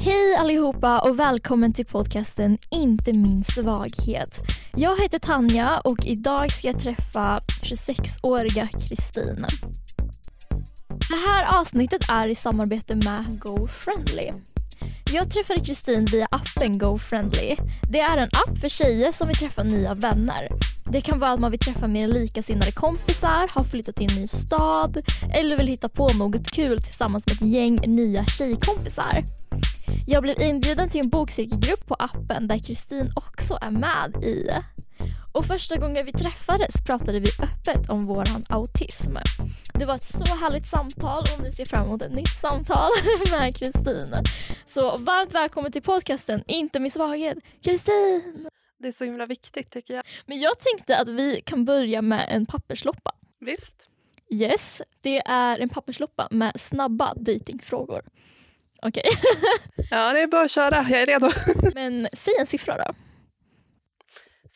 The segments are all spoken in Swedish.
Hej allihopa och välkommen till podcasten Inte min svaghet. Jag heter Tanja och idag ska jag träffa 26-åriga Kristin. Det här avsnittet är i samarbete med GoFriendly. Jag träffade Kristin via appen GoFriendly. Det är en app för tjejer som vill träffa nya vänner. Det kan vara att man vill träffa mer likasinnade kompisar, har flyttat till en ny stad eller vill hitta på något kul tillsammans med ett gäng nya tjejkompisar. Jag blev inbjuden till en bokcirkelgrupp på appen där Kristin också är med i. Och första gången vi träffades pratade vi öppet om våran autism. Det var ett så härligt samtal och nu ser jag fram emot ett nytt samtal med Kristin. Så varmt välkommen till podcasten Inte min svaghet, Kristin! Det är så himla viktigt tycker jag. Men jag tänkte att vi kan börja med en pappersloppa. Visst. Yes, det är en pappersloppa med snabba datingfrågor. Okej, Ja, det är bara att köra. Jag är redo. men säg en siffra då.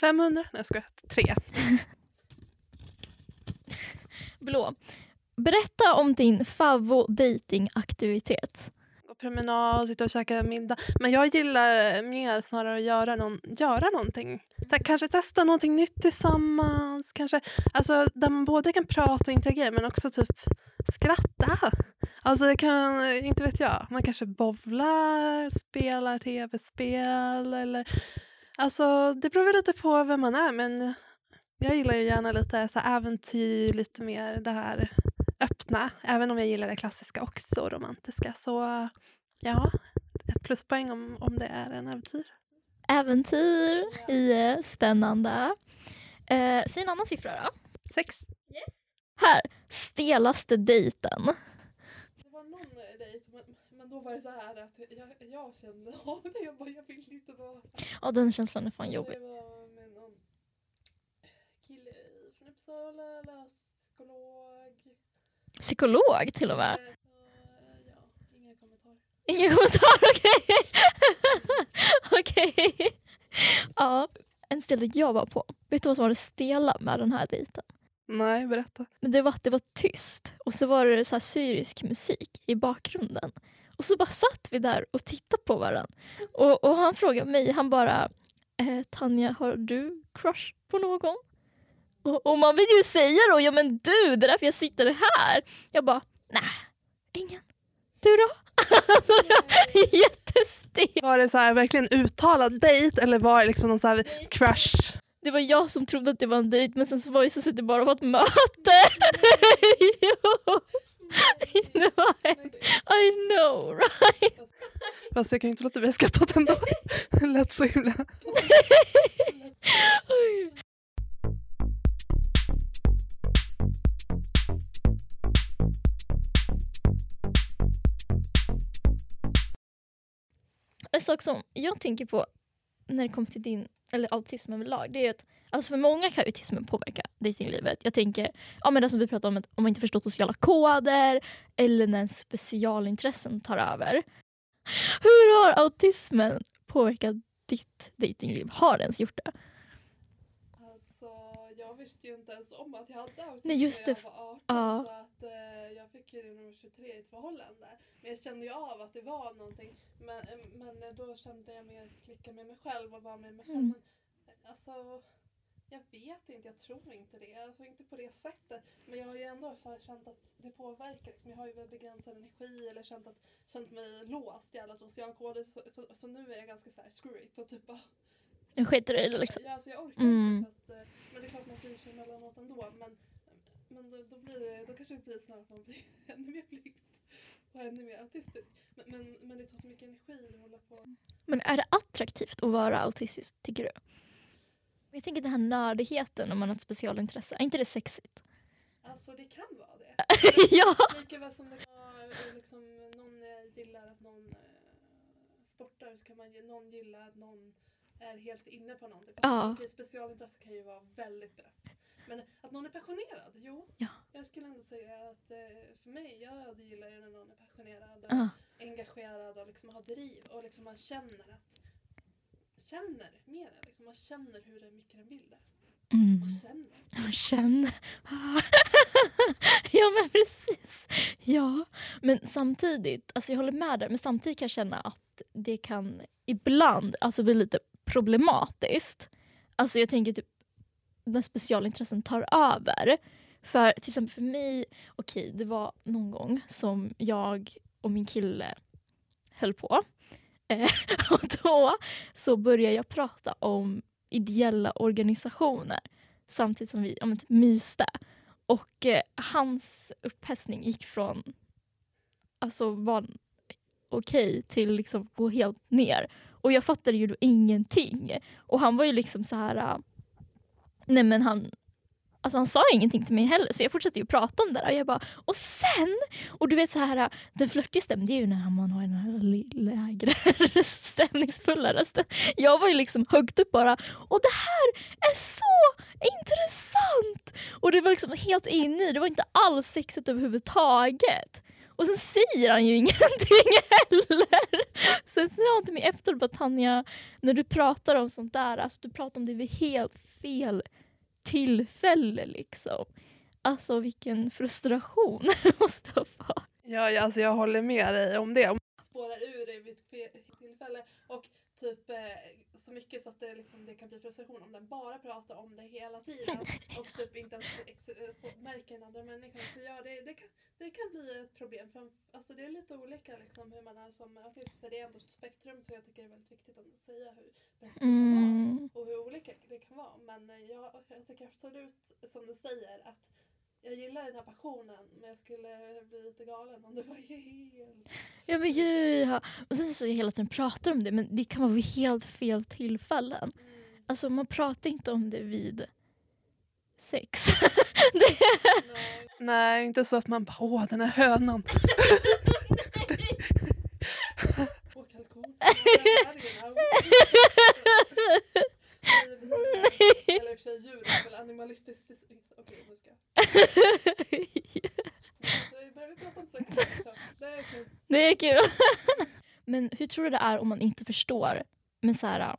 500? Nej, jag skojar. Tre. Blå. Berätta om din favvo datingaktivitet. Promenad, sitta och käka middag. Men jag gillar eh, mer snarare att göra, någon, göra någonting. Ta- Kanske testa någonting nytt tillsammans. Kanske, alltså, där man både kan prata och interagera men också typ skratta. Alltså det kan, eh, inte vet jag, man kanske bowlar, spelar tv-spel eller... Alltså det beror väl lite på vem man är men jag gillar ju gärna lite så här äventyr, lite mer det här öppna. Även om jag gillar det klassiska också, romantiska. Så ja, ett pluspoäng om, om det är en äventyr. Äventyr, i spännande. Eh, säg en annan siffra då. Sex. Här, stelaste dejten. Det var någon dejt men, men då var det så här att jag, jag kände av det. Jag bara, jag vill inte vara Ja, den känslan är fan jobbig. Det var med någon kille från Uppsala, läst psykolog. Till och med. Eh, inga kommentarer. Okej. Okej. Ja, en stel dejt jag var på. Vet du vad som var det stela med den här dejten? Nej, berätta. Men det var att det var tyst och så var det så här syrisk musik i bakgrunden. Och så bara satt vi där och tittade på varandra. Och, och han frågade mig, han bara eh, Tanja, har du crush på någon? Och, man vill ju säga då, ja men du, det är därför jag sitter här. Jag bara, nej, ingen. Du då? alltså, det var det så här verkligen uttalad dejt eller var det liksom någon så här crush? Det var jag som trodde att det var en dejt men sen så var det så att det bara var ett möte. Jo. Det var ett- I know right? Fast jag kan ju inte låta bli att skratta åt ändå. Det lät så himla... En sak som jag tänker på när det kommer till din, eller autism överlag, det är att alltså för många kan autismen påverka dejtinglivet. Jag tänker, ja men det som vi pratade om, att om man inte förstår sociala koder eller när ens specialintressen tar över. Hur har autismen påverkat ditt dejtingliv? Har det ens gjort det? Visste ju inte ens om att jag hade autism Nej, just när jag var 18. Ja. Så att, eh, jag fick ju det när jag var 23 i ett förhållande. Men jag kände ju av att det var någonting. Men, eh, men eh, då kände jag mer klicka med mig själv och vara med mig själv. Mm. Men, alltså, jag vet inte, jag tror inte det. Alltså inte på det sättet. Men jag har ju ändå så känt att det påverkar. Liksom. Jag har ju väl begränsad energi eller känt, att, känt mig låst i alla sociala koder. Så, så, så nu är jag ganska så här screw it och typ bara Jag skiter i det liksom. Ja, alltså jag orkar Mm. att, eh, men det är klart man bryr sig emellanåt ändå. Men, men då, då, blir det, då kanske det blir snarare att man blir ännu mer plikt och ännu mer autistisk. Men, men, men det tar så mycket energi att hålla på. Men är det attraktivt att vara autistisk tycker du? Jag tänker den här nördigheten om man har ett specialintresse, är inte det sexigt? Alltså det kan vara det. ja! Lika väl som det vara eh, liksom, någon eh, gillar att någon eh, sportar så kan man, någon gilla att någon är helt inne på någonting. Ja. okej, specialintresse kan ju vara väldigt brett. Men att någon är passionerad, jo. Ja. Jag skulle ändå säga att eh, för mig, jag gillar ju när någon är passionerad och Ja. engagerad och liksom har driv och liksom man känner att känner mer. Liksom man känner hur mycket den vill det. Mm. Man känner. Man känner. ja men precis. Ja. Men samtidigt, alltså jag håller med där, men samtidigt kan jag känna att det kan ibland alltså bli lite problematiskt. Alltså jag tänker typ när specialintressen tar över. För till exempel för mig, okej okay, det var någon gång som jag och min kille höll på. Eh, och då så började jag prata om ideella organisationer samtidigt som vi ja, men, typ myste. Och eh, hans upphästning gick från alltså var okej okay, till liksom gå helt ner. Och jag fattade ju då ingenting. Och han var ju liksom så här... Äh, nej men han, Alltså han sa ingenting till mig heller så jag fortsatte ju prata om det där. Och jag bara, och sen! Och du vet så här, äh, den flörtiga stämmen det är ju när man har den här lägre stämningsfulla rösten. Jag var ju liksom högt upp bara, och det här är så intressant! Och det var liksom helt inne i, det var inte alls sexigt överhuvudtaget. Och sen säger han ju ingenting heller. Sen säger han till mig efteråt bara Tanja, när du pratar om sånt där, alltså du pratar om det vid helt fel tillfälle liksom. Alltså vilken frustration det måste ha varit. Ja, alltså jag håller med dig om det. Spåra ur dig vid ett tillfälle och typ eh, så mycket så att det, liksom, det kan bli frustration om den bara pratar om det hela tiden och typ inte ens märker en andra människa. Så ja, det, det, kan, det kan bli ett problem. För, alltså, det är lite olika liksom, hur man är som autist för det är ändå ett spektrum som jag tycker är väldigt viktigt att säga hur mm. och hur olika det kan vara. Men eh, jag, jag tycker absolut som du säger att jag gillar den här passionen men jag skulle bli lite galen om det var helt... Ja men ja. Och sen så jag hela tiden pratar om det men det kan vara vid helt fel tillfällen. Mm. Alltså man pratar inte om det vid sex. det... Nej. Nej, inte så att man bara åh den här hönan. åh kalkon. Eller i och för sig djur är väl animalistiskt. Okej, nu ska Det är kul. Det är kul. Men hur tror du det är om man inte förstår med så här,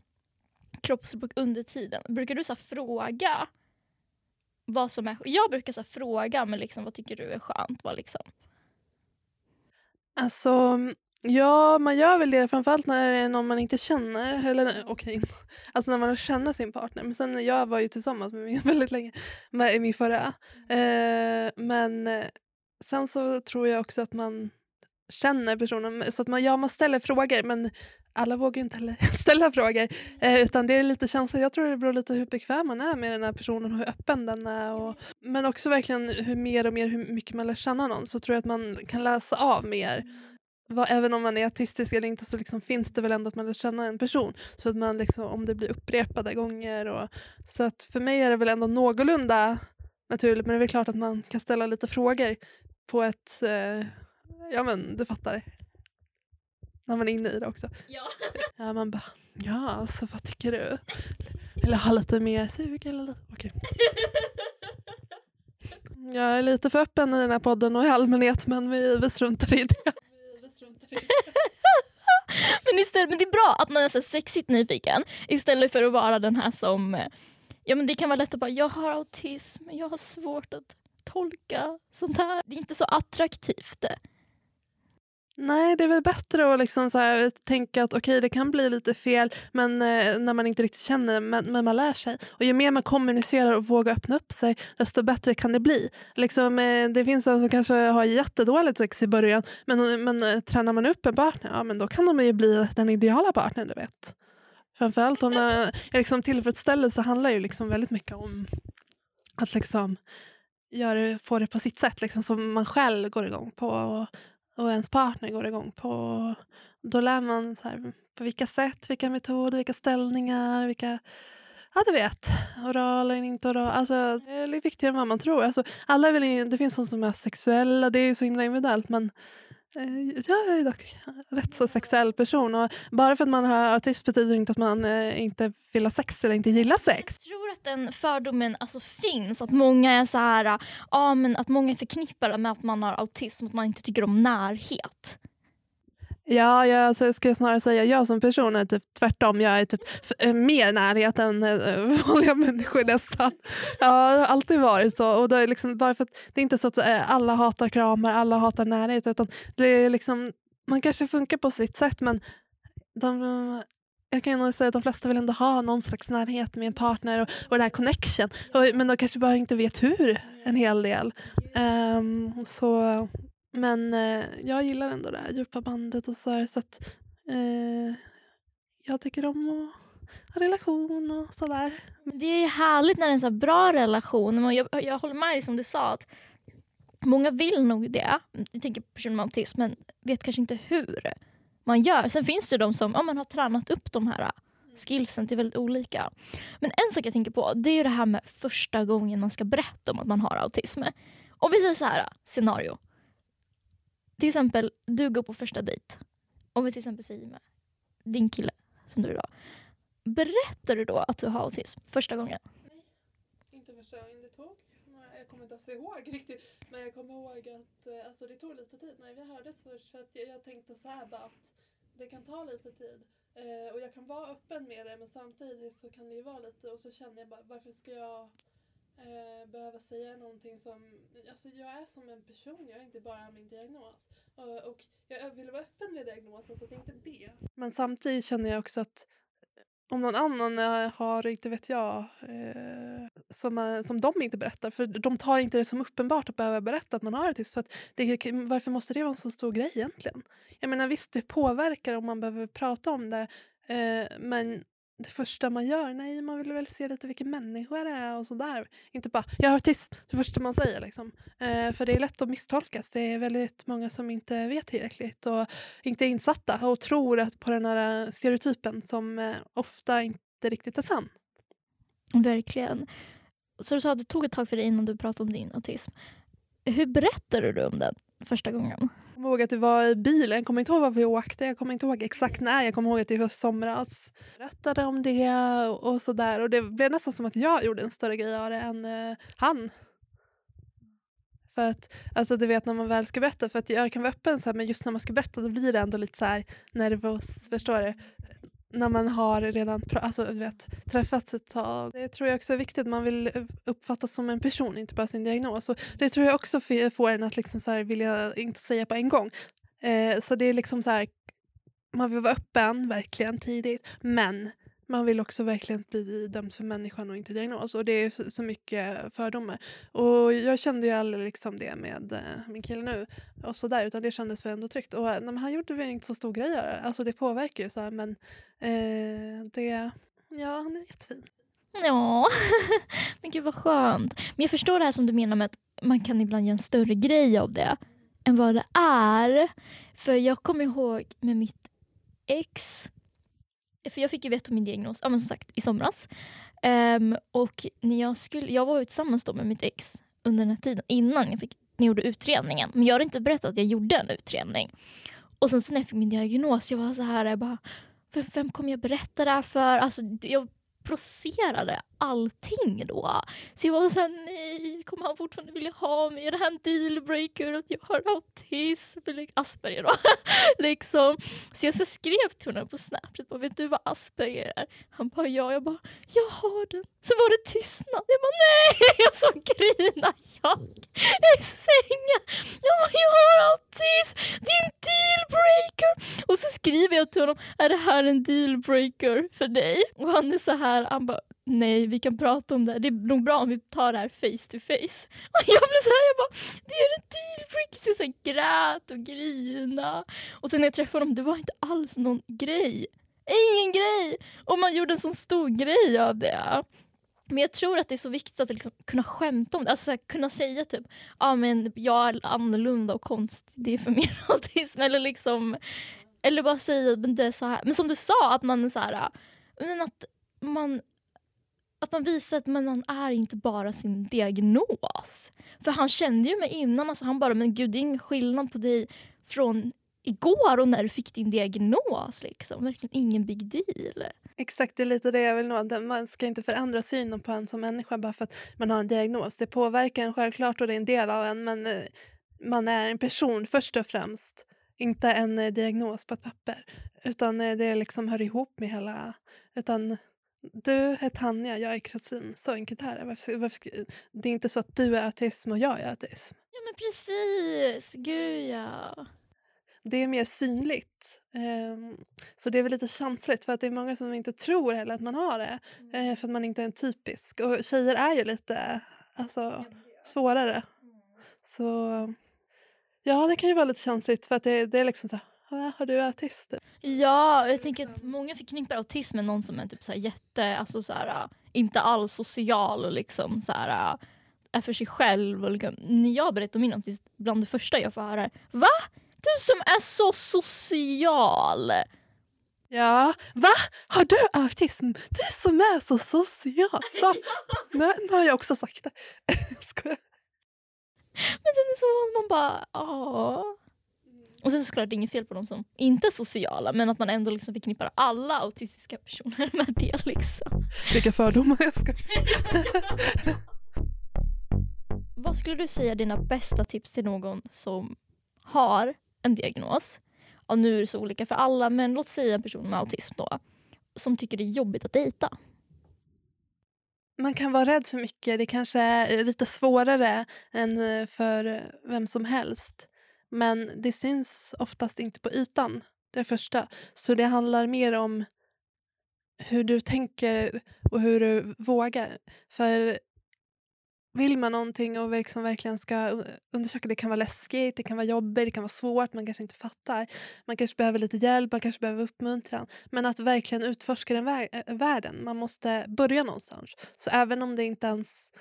kroppsspråk under tiden? Brukar du så här, fråga vad som är Jag brukar så här, fråga men liksom, vad tycker du är skönt? Vad liksom? Alltså Ja, man gör väl det framförallt när det är någon man inte känner. Eller okej, okay. alltså när man känner sin partner. Men sen jag var ju tillsammans med min väldigt länge, med min förra. Eh, men eh, sen så tror jag också att man känner personen. Så att man, ja, man ställer frågor men alla vågar ju inte heller ställa frågor. Eh, utan det är lite känsla. Jag tror det beror lite på hur bekväm man är med den här personen och hur öppen den är. Och, men också verkligen hur mer och mer hur mycket man lär känna någon så tror jag att man kan läsa av mer vad, även om man är autistisk eller inte så liksom finns det väl ändå att man lär känna en person. Så att man liksom, om det blir upprepade gånger. Och, så att för mig är det väl ändå någorlunda naturligt men det är väl klart att man kan ställa lite frågor på ett, eh, ja men du fattar. När man är inne i det också. Ja. ja man bara, ja alltså vad tycker du? Eller ha lite mer sug eller lite, okej. Okay. Jag är lite för öppen i den här podden och i allmänhet men vi, vi struntar i det. Typ. men, istället, men det är bra att man är så sexigt nyfiken istället för att vara den här som... Ja men Det kan vara lätt att bara, jag har autism, jag har svårt att tolka sånt här. Det är inte så attraktivt. Nej, det är väl bättre att liksom så här, tänka att okay, det kan bli lite fel men eh, när man inte riktigt känner men, men man lär sig. Och ju mer man kommunicerar och vågar öppna upp sig desto bättre kan det bli. Liksom, eh, det finns de som kanske har jättedåligt sex i början men, men eh, tränar man upp en partner, ja, men då kan de ju bli den ideala partnern. du vet. Framförallt om eh, liksom, tillfredsställelse handlar ju liksom väldigt mycket om att liksom, gör, få det på sitt sätt liksom, som man själv går igång på. Och, och ens partner går igång på. Då lär man så här, på vilka sätt, vilka metoder, vilka ställningar, vilka... Ja, du vet. Oral eller inte oral. Alltså, det är viktigare än vad man tror. Alltså, alla vill, det finns de som är sexuella, det är ju så himla individuellt. Men jag är dock rätt så sexuell person. Och bara för att man har autism betyder inte att man eh, inte vill ha sex eller inte gillar sex att den fördomen alltså finns, att många är så här, ja, men att många förknippar med att man har autism, att man inte tycker om närhet. Ja, jag alltså, ska jag snarare säga jag som person är typ tvärtom. Jag är typ eh, mer närhet än äh, eh, vanliga människor nästan. Ja, det har alltid varit så. Och det är liksom bara för att det är inte så att äh, alla hatar kramar, alla hatar närhet. Utan det är liksom, man kanske funkar på sitt sätt men de, jag kan nog säga att de flesta vill ändå ha någon slags närhet med en partner och, och den här connection. Och, men de kanske bara inte vet hur en hel del. Um, så, men eh, jag gillar ändå det här djupa bandet och så här, så att eh, jag tycker om att ha relation och sådär. Det är härligt när det är en så bra relation. Jag, jag håller med dig som du sa att många vill nog det. Jag tänker på personer med autism men vet kanske inte hur man gör. Sen finns det de som ja, man har tränat upp de här eh, skillsen till väldigt olika. Men en sak jag tänker på det är det här med första gången man ska berätta om att man har autism. Om vi säger så här, scenario. Till exempel, du går på första dejt. Om vi till exempel säger med din kille, som du idag. Berättar du då att du har autism första gången? Nej, inte första gången. Det tog, jag kommer inte ens ihåg riktigt, men jag kommer ihåg att eh, alltså, det tog lite tid när vi hördes först för att jag, jag tänkte så här bara att det kan ta lite tid eh, och jag kan vara öppen med det men samtidigt så kan det ju vara lite och så känner jag bara varför ska jag eh, behöva säga någonting som, alltså jag är som en person, jag är inte bara min diagnos. Och, och jag vill vara öppen med diagnosen så det är inte det. Men samtidigt känner jag också att eh, om någon annan har, inte vet jag, eh, som, eh, som de inte berättar. För de tar inte det som uppenbart att behöva berätta att man har autism. För att det, varför måste det vara en så stor grej egentligen? Jag menar visst, det påverkar om man behöver prata om det. Eh, men det första man gör, nej man vill väl se lite vilken människa det är och sådär. Inte bara, jag har autism, det första man säger liksom. Eh, för det är lätt att misstolkas. Det är väldigt många som inte vet tillräckligt och inte är insatta och tror att på den här eh, stereotypen som eh, ofta inte riktigt är sann. Verkligen. Så du sa att det tog ett tag för dig innan du pratade om din autism. Hur berättade du om den första gången? Jag kommer ihåg att det var i bilen, jag kommer inte ihåg var vi åkte, jag kommer inte ihåg exakt när, jag kommer ihåg att det var somras. Jag berättade om det och sådär och det blev nästan som att jag gjorde en större grej av det än eh, han. För att, alltså du vet när man väl ska berätta, för att jag kan vara öppen så här, men just när man ska berätta då blir det ändå lite så här nervös, förstår du? När man har redan alltså, vet, träffats ett tag. Det tror jag också är viktigt. Man vill uppfattas som en person, inte bara sin diagnos. Och det tror jag också får en att liksom så här vilja inte säga på en gång. Eh, så det är liksom så här, man vill vara öppen verkligen tidigt men man vill också verkligen bli dömd för människan och inte diagnos. Och det är så mycket fördomar. Och jag kände ju aldrig liksom det med eh, min kille nu. Och så där, utan det kändes väl ändå tryggt. Och eh, nej, han gjorde väl inte så stor grej av det. Alltså det påverkar ju så här, men eh, det... Ja, han är jättefin. Ja, men gud vad skönt. Men jag förstår det här som du menar med att man kan ibland göra en större grej av det än vad det är. För jag kommer ihåg med mitt ex för jag fick ju veta min diagnos ja, men som sagt, i somras. Um, och när jag, skulle, jag var tillsammans då med mitt ex under den här tiden innan jag, fick, när jag gjorde utredningen. Men jag hade inte berättat att jag gjorde en utredning. Och sen så när jag fick min diagnos, jag var så här, jag bara, vem, vem kommer jag berätta det här för? Alltså, jag processerade allting då. Så jag var såhär, nej, kommer han fortfarande vilja ha mig? Är det här en dealbreaker att jag har autism? Asperger då. liksom. Så jag så skrev till honom på Snapchat, bara, vet du vad Asperger är? Han bara ja, jag bara, jag har den. Så var det tystnad. Jag bara nej! Jag så grina jag i sängen. Jag bara, jag har autism! Det är en dealbreaker! Och så skriver jag till honom, är det här en dealbreaker för dig? Och han är så här, han bara, nej vi kan prata om det Det är nog bra om vi tar det här face to face. Och jag blev såhär, jag bara, det är en dealbreaker. Så jag så grät och grina. Och sen när jag träffade honom, det var inte alls någon grej. Ingen grej! Och man gjorde en sån stor grej av det. Men jag tror att det är så viktigt att liksom kunna skämta om det. Alltså här, kunna säga typ, ja ah, men jag är annorlunda och konstig, det är för min autism. Eller liksom, eller bara säga, men det är så här. Men som du sa, att man är så här, men att man att man visar att man är inte bara sin diagnos. För han kände ju mig innan, alltså han bara, men gud det är ingen skillnad på dig från igår och när du fick din diagnos. Liksom. Verkligen ingen big deal. Exakt, det är lite det jag vill nå. Man ska inte förändra synen på en som människa bara för att man har en diagnos. Det påverkar en självklart och det är en del av en men eh, man är en person först och främst. Inte en eh, diagnos på ett papper. Utan eh, det liksom hör ihop med hela... Utan du är Tanja, jag är Kristin. Så enkelt är det. Varför, varför, det är inte så att du är autism och jag är autism. Ja men precis, gud ja. Det är mer synligt. Um, så det är väl lite känsligt för att det är många som inte tror heller att man har det. Mm. Uh, för att man inte är en typisk. Och tjejer är ju lite alltså, svårare. Mm. Så ja, det kan ju vara lite känsligt för att det, det är liksom så har du autist? Ja, jag tänker att många förknippar autism med någon som är typ så jätte, alltså så här, inte alls social och liksom så här, är för sig själv. Och liksom, när jag berättar om min autism, bland det första jag får höra är Va? Du som är så social! Ja, va? Har du autism? Du som är så social! Så, nu, nu har jag också sagt det. Skojar. Men den är så, man bara, åh. Och sen såklart det är inget fel på de som inte är sociala men att man ändå liksom förknippar alla autistiska personer med det. Liksom. Vilka fördomar jag ska... Vad skulle du säga är dina bästa tips till någon som har en diagnos? Och nu är det så olika för alla men låt säga en person med autism då som tycker det är jobbigt att dejta. Man kan vara rädd för mycket. Det kanske är lite svårare än för vem som helst. Men det syns oftast inte på ytan, det första. Så det handlar mer om hur du tänker och hur du vågar. För vill man någonting och liksom verkligen ska undersöka, det kan vara läskigt, det kan vara jobbigt, det kan vara svårt, man kanske inte fattar. Man kanske behöver lite hjälp, man kanske behöver uppmuntran. Men att verkligen utforska den vä eh, världen, man måste börja någonstans. Så även om det inte ens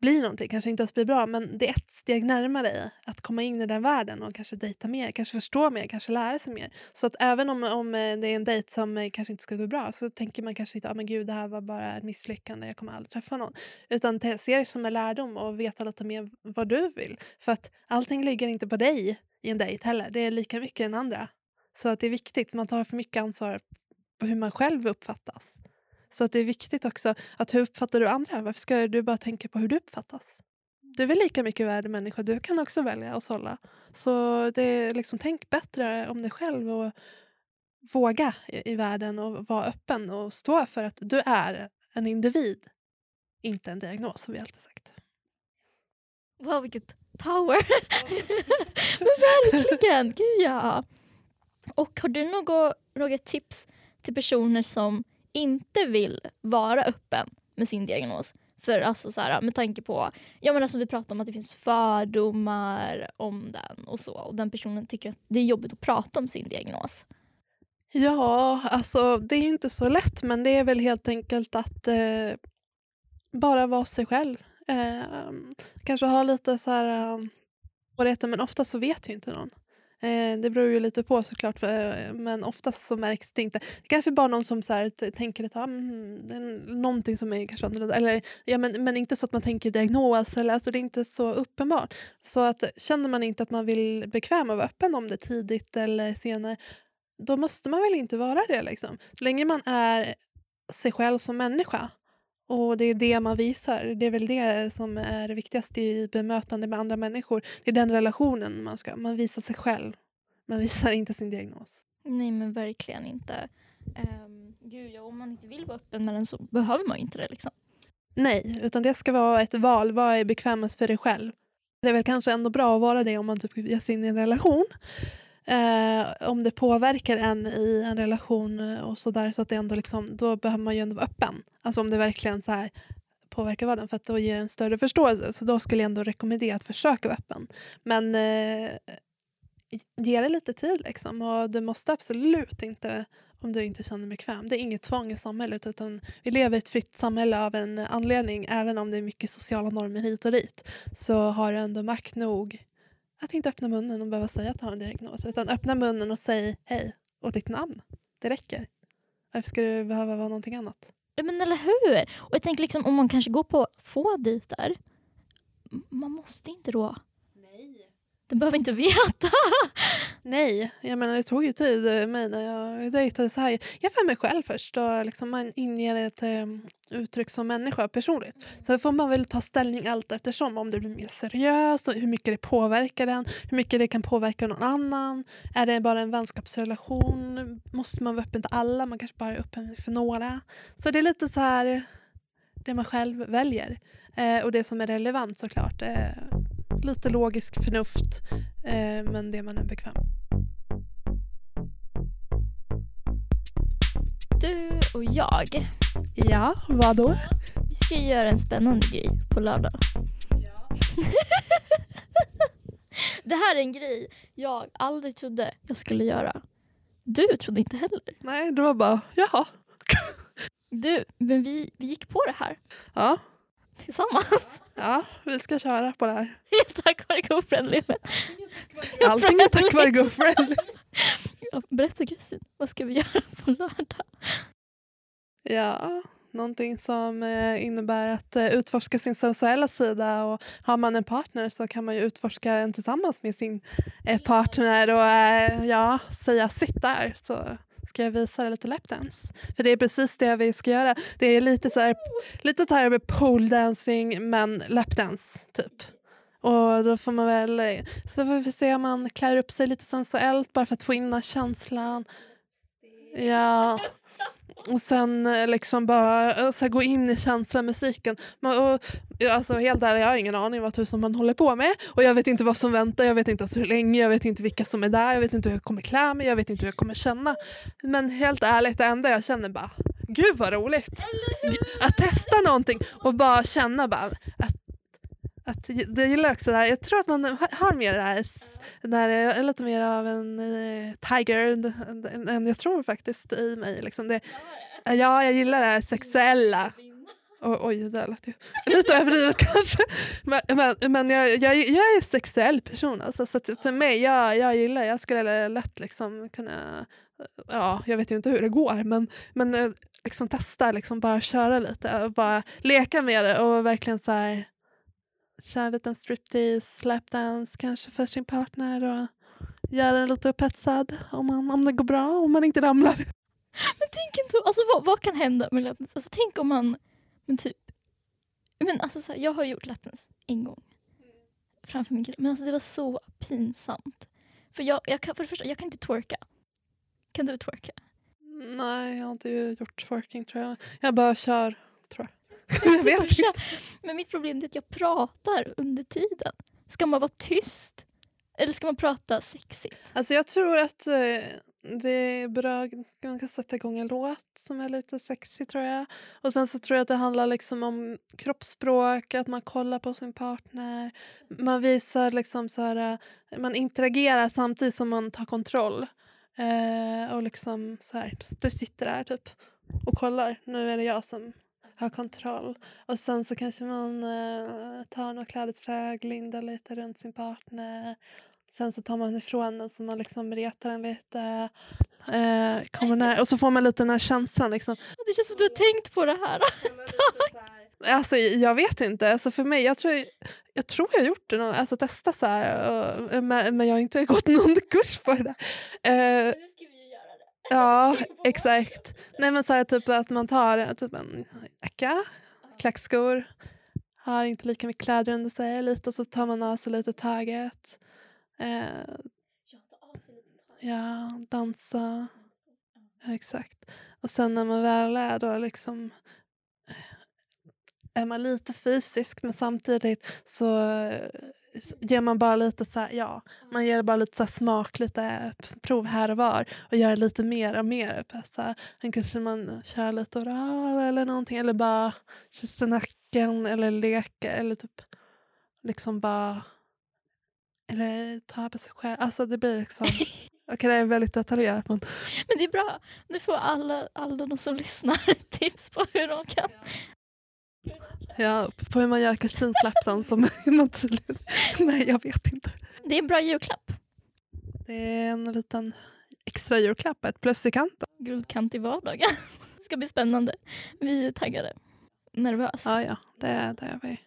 blir någonting, kanske inte ens blir bra men det är ett steg närmare att komma in i den världen och kanske dejta mer, kanske förstå mer, kanske lära sig mer. Så att även om, om eh, det är en dejt som eh, kanske inte ska gå bra så tänker man kanske inte att ah, gud det här var bara ett misslyckande, jag kommer aldrig träffa någon. Utan se det som en lärdom och veta lite mer vad du vill. För att allting ligger inte på dig i en dejt heller, det är lika mycket den andra. Så att det är viktigt, man tar för mycket ansvar på hur man själv uppfattas. Så att det är viktigt också att hur uppfattar du andra? Varför ska du bara tänka på hur du uppfattas? Du är väl lika mycket värd människa, du kan också välja att sålla. Så det är liksom, tänk bättre om dig själv och våga i, i världen och vara öppen och stå för att du är en individ, inte en diagnos som vi alltid sagt. Wow, vilket power! Verkligen! Gud ja! Och har du något, något tips till personer som inte vill vara öppen med sin diagnos. För alltså så här, med tanke på, ja men alltså vi pratar om att det finns fördomar om den och så. Och den personen tycker att det är jobbigt att prata om sin diagnos. Ja, alltså det är ju inte så lätt men det är väl helt enkelt att eh, bara vara sig själv. Eh, kanske ha lite så här eh, svårigheter men ofta så vet ju inte någon. Eh, det beror ju lite på såklart, eh, men oftast så märks det inte. Det kanske är bara någon som så här, tänker att ah, mm, det är någonting som är kanske annorlunda. Eller, ja, men, men inte så att man tänker diagnos, eller, alltså, det är inte så uppenbart. Så att känner man inte att man vill bekväm och vara öppen om det tidigt eller senare, då måste man väl inte vara det. Liksom. Så länge man är sig själv som människa och det är det man visar. Det är väl det som är det viktigaste i bemötande med andra människor. Det är den relationen man ska. Man visar sig själv. Man visar inte sin diagnos. Nej men verkligen inte. Um, gud, ja, om man inte vill vara öppen med den så behöver man inte det liksom. Nej, utan det ska vara ett val. Vad är bekvämast för dig själv? Det är väl kanske ändå bra att vara det om man typ ger sig in i en relation eh, om det påverkar en i en relation eh, och sådär så att det ändå liksom, då behöver man ju ändå vara öppen. Alltså om det verkligen så här påverkar vardagen för att då ger det en större förståelse. Så då skulle jag ändå rekommendera att försöka vara öppen. Men eh, ge det lite tid liksom och du måste absolut inte om du inte känner dig bekväm. Det är inget tvång i samhället utan vi lever i ett fritt samhälle av en anledning. Även om det är mycket sociala normer hit och dit så har du ändå makt nog att inte öppna munnen och behöva säga att du har en diagnos. Utan öppna munnen och säg hej och ditt namn. Det räcker. Varför ska det behöva vara någonting annat? Men eller hur? Och jag tänker liksom om man kanske går på få dejter. Man måste inte då. Du Den behöver inte veta. Nej, jag menar det tog ju tid eh, mig när jag dejtade så här. Jag var mig själv först och liksom man inger ett um, uttryck som människa personligt. Sen får man väl ta ställning allt eftersom om det blir mer seriöst och hur mycket det påverkar den, hur mycket det kan påverka någon annan. Är det bara en vänskapsrelation? Måste man vara öppen till alla? Man kanske bara är öppen för några. Så det är lite så här det man själv väljer eh, och det som är relevant såklart. Eh, lite logisk förnuft eh, men det man är bekväm. Du och jag, Ja, vad då? vi ska göra en spännande grej på lördag. det här är en grej jag aldrig trodde jag skulle göra. Du trodde inte heller. Nej, det var bara jaha. Du, men vi, vi gick på det här Ja, tillsammans. ja, vi ska köra på det här. Tack vare GoFriendly. Allting är tack vare GoFriendly. Ja, Berätta Kristin, vad ska vi göra på lördag? Ja, någonting som eh, innebär att eh, utforska sin sensuella sida och har man en partner så kan man ju utforska den tillsammans med sin eh, partner och ja, säga sitt där så ska jag visa dig lite lapdance. För det är precis det vi ska göra. Det är lite så här, lite så här med pole dancing men lapdance typ. Och då får man väl, så får vi se om man klär upp sig lite sensuellt bara för att få in den här känslan. Ja. Och sen eh, liksom bara eh, så här, gå in i känslan, musiken. Man, och, alltså, helt ärligt, jag har ingen aning vad tusan man håller på med. Och jag vet inte vad som väntar, jag vet inte alltså hur länge, jag vet inte vilka som är där, jag vet inte hur jag kommer klä mig, jag vet inte hur jag kommer känna. Men helt ärligt, det enda jag känner bara, gud vad roligt. Att testa någonting och bara känna bara att att det gillar också det här. Jag tror att man har mer det här, där den eh, lite mer av en eh, tiger än- än jag tror faktiskt i mig. Liksom det, ja, jag gillar det här sexuella. O- oj, det där lät ju lite överdrivet kanske. Men, men, men jag, jag, jag är en sexuell person. Alltså, så att för mig, jag, jag gillar Jag skulle lätt liksom kunna... Ja, jag vet ju inte hur det går, men, men eh, liksom testa, liksom bara köra lite och bara leka med det och verkligen så här köra en liten striptease, slapdance kanske för sin partner och göra den lite upphetsad om, man, om det går bra, om man inte ramlar. Men tänk inte, alltså vad, vad kan hända med lapdance? Alltså tänk om man, men typ, men alltså så här, jag har gjort lapdance en gång framför min kille, men alltså det var så pinsamt. För jag, jag kan, för det första, jag kan inte twerka. Kan du twerka? Nej, jag har inte gjort twerking tror jag. Jag bara kör, tror jag. jag vet inte. Men mitt problem är att jag pratar under tiden. Ska man vara tyst? Eller ska man prata sexigt? Alltså jag tror att eh, det är bra att man kan sätta igång en låt som är lite sexy tror jag. Och sen så tror jag att det handlar liksom om kroppsspråk, att man kollar på sin partner. Man visar liksom så här, eh, man interagerar samtidigt som man tar kontroll. Eh, och liksom så här, du sitter där typ och kollar, nu är det jag som har kontroll. Och sen så kanske man eh, tar något klädesplagg, lindar lite runt sin partner. Sen så tar man ifrån den så man liksom retar den lite. Eh, kommer nära, och så får man lite den här känslan. Liksom. Det känns som att du har tänkt på det här. Alltså, jag vet inte. Alltså, för mig, jag, tror, jag tror jag har gjort det. nå- Alltså, testa så här. Och, men, men jag har inte gått någon kurs på det där. Eh, Nu ska vi ju göra det. Ja, exakt. Nej, men så här, typ att man tar eh, typ en jacka, klackskor, har inte lika mycket kläder under sig lite och så tar man av sig lite taget. Eh, Ja, dansa. Ja, exakt. Och sen när man väl är då liksom är man lite fysisk men samtidigt så eh, ger man bara lite så här, ja, man ger bara lite så smak, lite prov här och var och gör lite mer och mer. Så här, kanske man kör lite oral eller någonting eller bara kysser nacken eller leker eller typ liksom bara eller tar på sig själv. Alltså det blir liksom Okej, det är väldigt detaljerat men Men det är bra. Nu får alla, alla de som lyssnar tips på hur de kan. ja, på hur man gör kusinslapsen som man tydligen... Nej, jag vet inte. Det är en bra julklapp. Det är en liten extra julklapp, ett plus i kanten. Guldkant i vardagen. Det ska bli spännande. Vi är taggade. Nervös. Ja, ja, det, det är vi.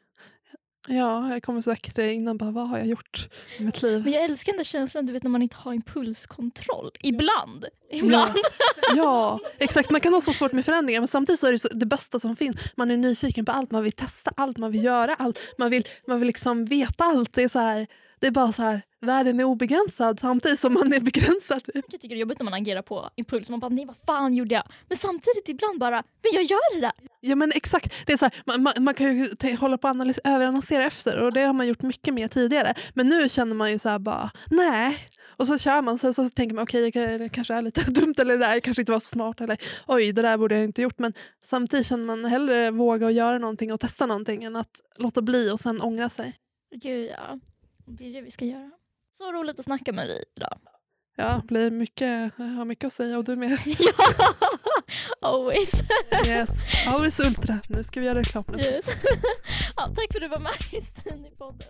Ja, jag kommer säkert innan bara vad har jag gjort i mitt liv? Men jag älskar den där känslan du vet när man inte har impulskontroll. Ibland. Ibland. Ja, exakt. Man kan ha så svårt med förändringar men samtidigt så är det så, det bästa som finns. Man är nyfiken på allt, man vill testa allt, man vill göra allt. Man vill, man vill liksom veta allt. Det är, så här, det är bara så här, världen är obegränsad samtidigt som man är begränsad. Jag tycker det är jobbigt när man agerar på impuls. Man bara nej vad fan gjorde jag? Men samtidigt ibland bara men jag gör det där. Ja men exakt. Det är så här, man, man, man kan ju hålla på analys- överanalysera efter och det har man gjort mycket mer tidigare. Men nu känner man ju så här bara nej. Och så kör man sen så tänker man okej det, det kanske är lite dumt eller det där kanske inte var så smart eller oj det där borde jag inte gjort. Men samtidigt känner man hellre våga och göra någonting och testa någonting än att låta bli och sen ångra sig. Gud ja. Det är det vi ska göra. Så roligt att snacka med dig idag. Ja, blir mycket, jag har mycket att säga och du med. ja, always. Yes, Auris Ultra. Nu ska vi göra reklam. Yes. ja, tack för att du var med i Stinipodden.